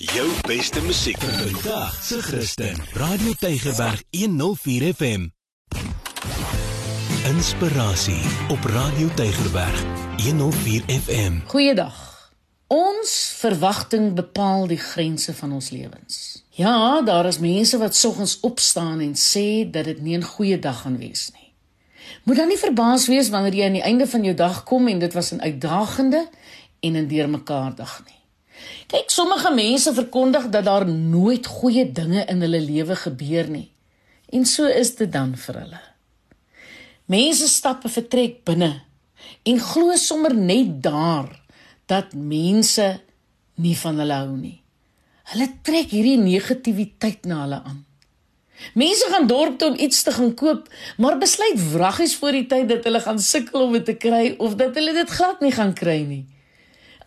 Jou beste musiek Vandag se Christen. Radio Tygerberg 104 FM. Inspirasie op Radio Tygerberg 104 FM. Goeiedag. Ons verwagting bepaal die grense van ons lewens. Ja, daar is mense wat soggens opstaan en sê dat dit nie 'n goeie dag gaan wees nie. Moet dan nie verbaas wees wanneer jy aan die einde van jou dag kom en dit was 'n uitdagende en 'n deurmekaar dag nie. Kyk, sommige mense verkondig dat daar nooit goeie dinge in hulle lewe gebeur nie. En so is dit dan vir hulle. Mense stap 'n vertrek binne en glo sommer net daar dat mense nie van hulle hou nie. Hulle trek hierdie negativiteit na hulle aan. Mense gaan dorp toe om iets te gaan koop, maar besluit wraggies voor die tyd dat hulle gaan sukkel om dit te kry of dat hulle dit glad nie gaan kry nie.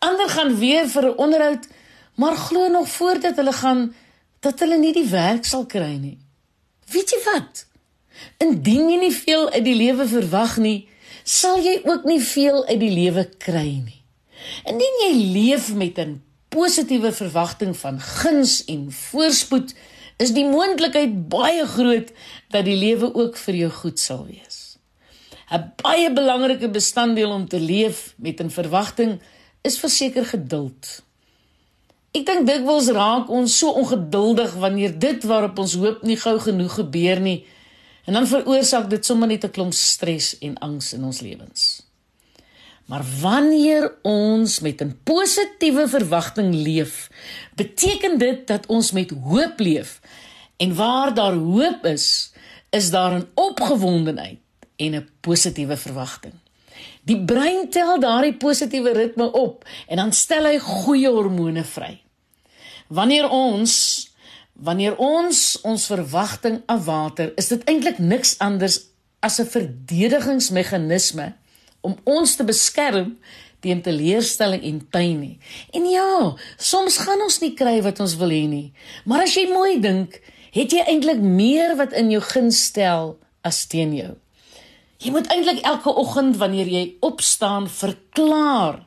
Ander gaan weer vir 'n onderhoud, maar glo nog voordat hulle gaan dat hulle nie die werk sal kry nie. Weet jy wat? Indien jy nie veel uit die lewe verwag nie, sal jy ook nie veel uit die lewe kry nie. Indien jy leef met 'n positiewe verwagting van guns en voorspoed, is die moontlikheid baie groot dat die lewe ook vir jou goed sal wees. 'n Baie belangrike bestanddeel om te leef met 'n verwagting is verseker geduld. Ek dink dikwels raak ons so ongeduldig wanneer dit waarop ons hoop nie gou genoeg gebeur nie. En dan veroorsaak dit sommer net 'n klomp stres en angs in ons lewens. Maar wanneer ons met 'n positiewe verwagting leef, beteken dit dat ons met hoop leef. En waar daar hoop is, is daar 'n opgewondenheid en 'n positiewe verwagting. Die brein tel daardie positiewe ritme op en dan stel hy goeie hormone vry. Wanneer ons wanneer ons ons verwagting afwater, is dit eintlik niks anders as 'n verdedigingsmeganisme om ons te beskerm teen teleurstelling en pyn nie. En ja, soms gaan ons nie kry wat ons wil hê nie. Maar as jy mooi dink, het jy eintlik meer wat in jou guns stel as teen jou. Jy moet eintlik elke oggend wanneer jy opstaan verklaar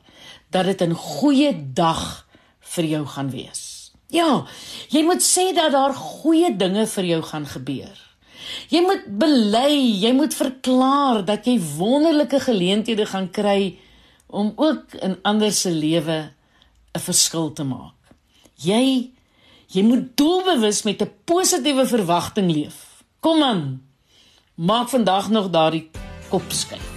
dat dit 'n goeie dag vir jou gaan wees. Ja, jy moet sê dat daar goeie dinge vir jou gaan gebeur. Jy moet bely, jy moet verklaar dat jy wonderlike geleenthede gaan kry om ook in ander se lewe 'n verskil te maak. Jy jy moet doelbewus met 'n positiewe verwagting leef. Kom aan. Maak vandag nog daardie kop skuif.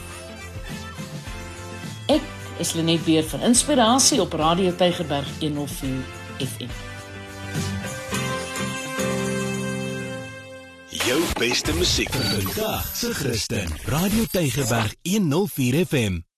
Ek is Lenet weer vir inspirasie op Radio Tygerberg 104 FM. Jou beste musiek Vandag se Christen. Radio Tygerberg 104 FM.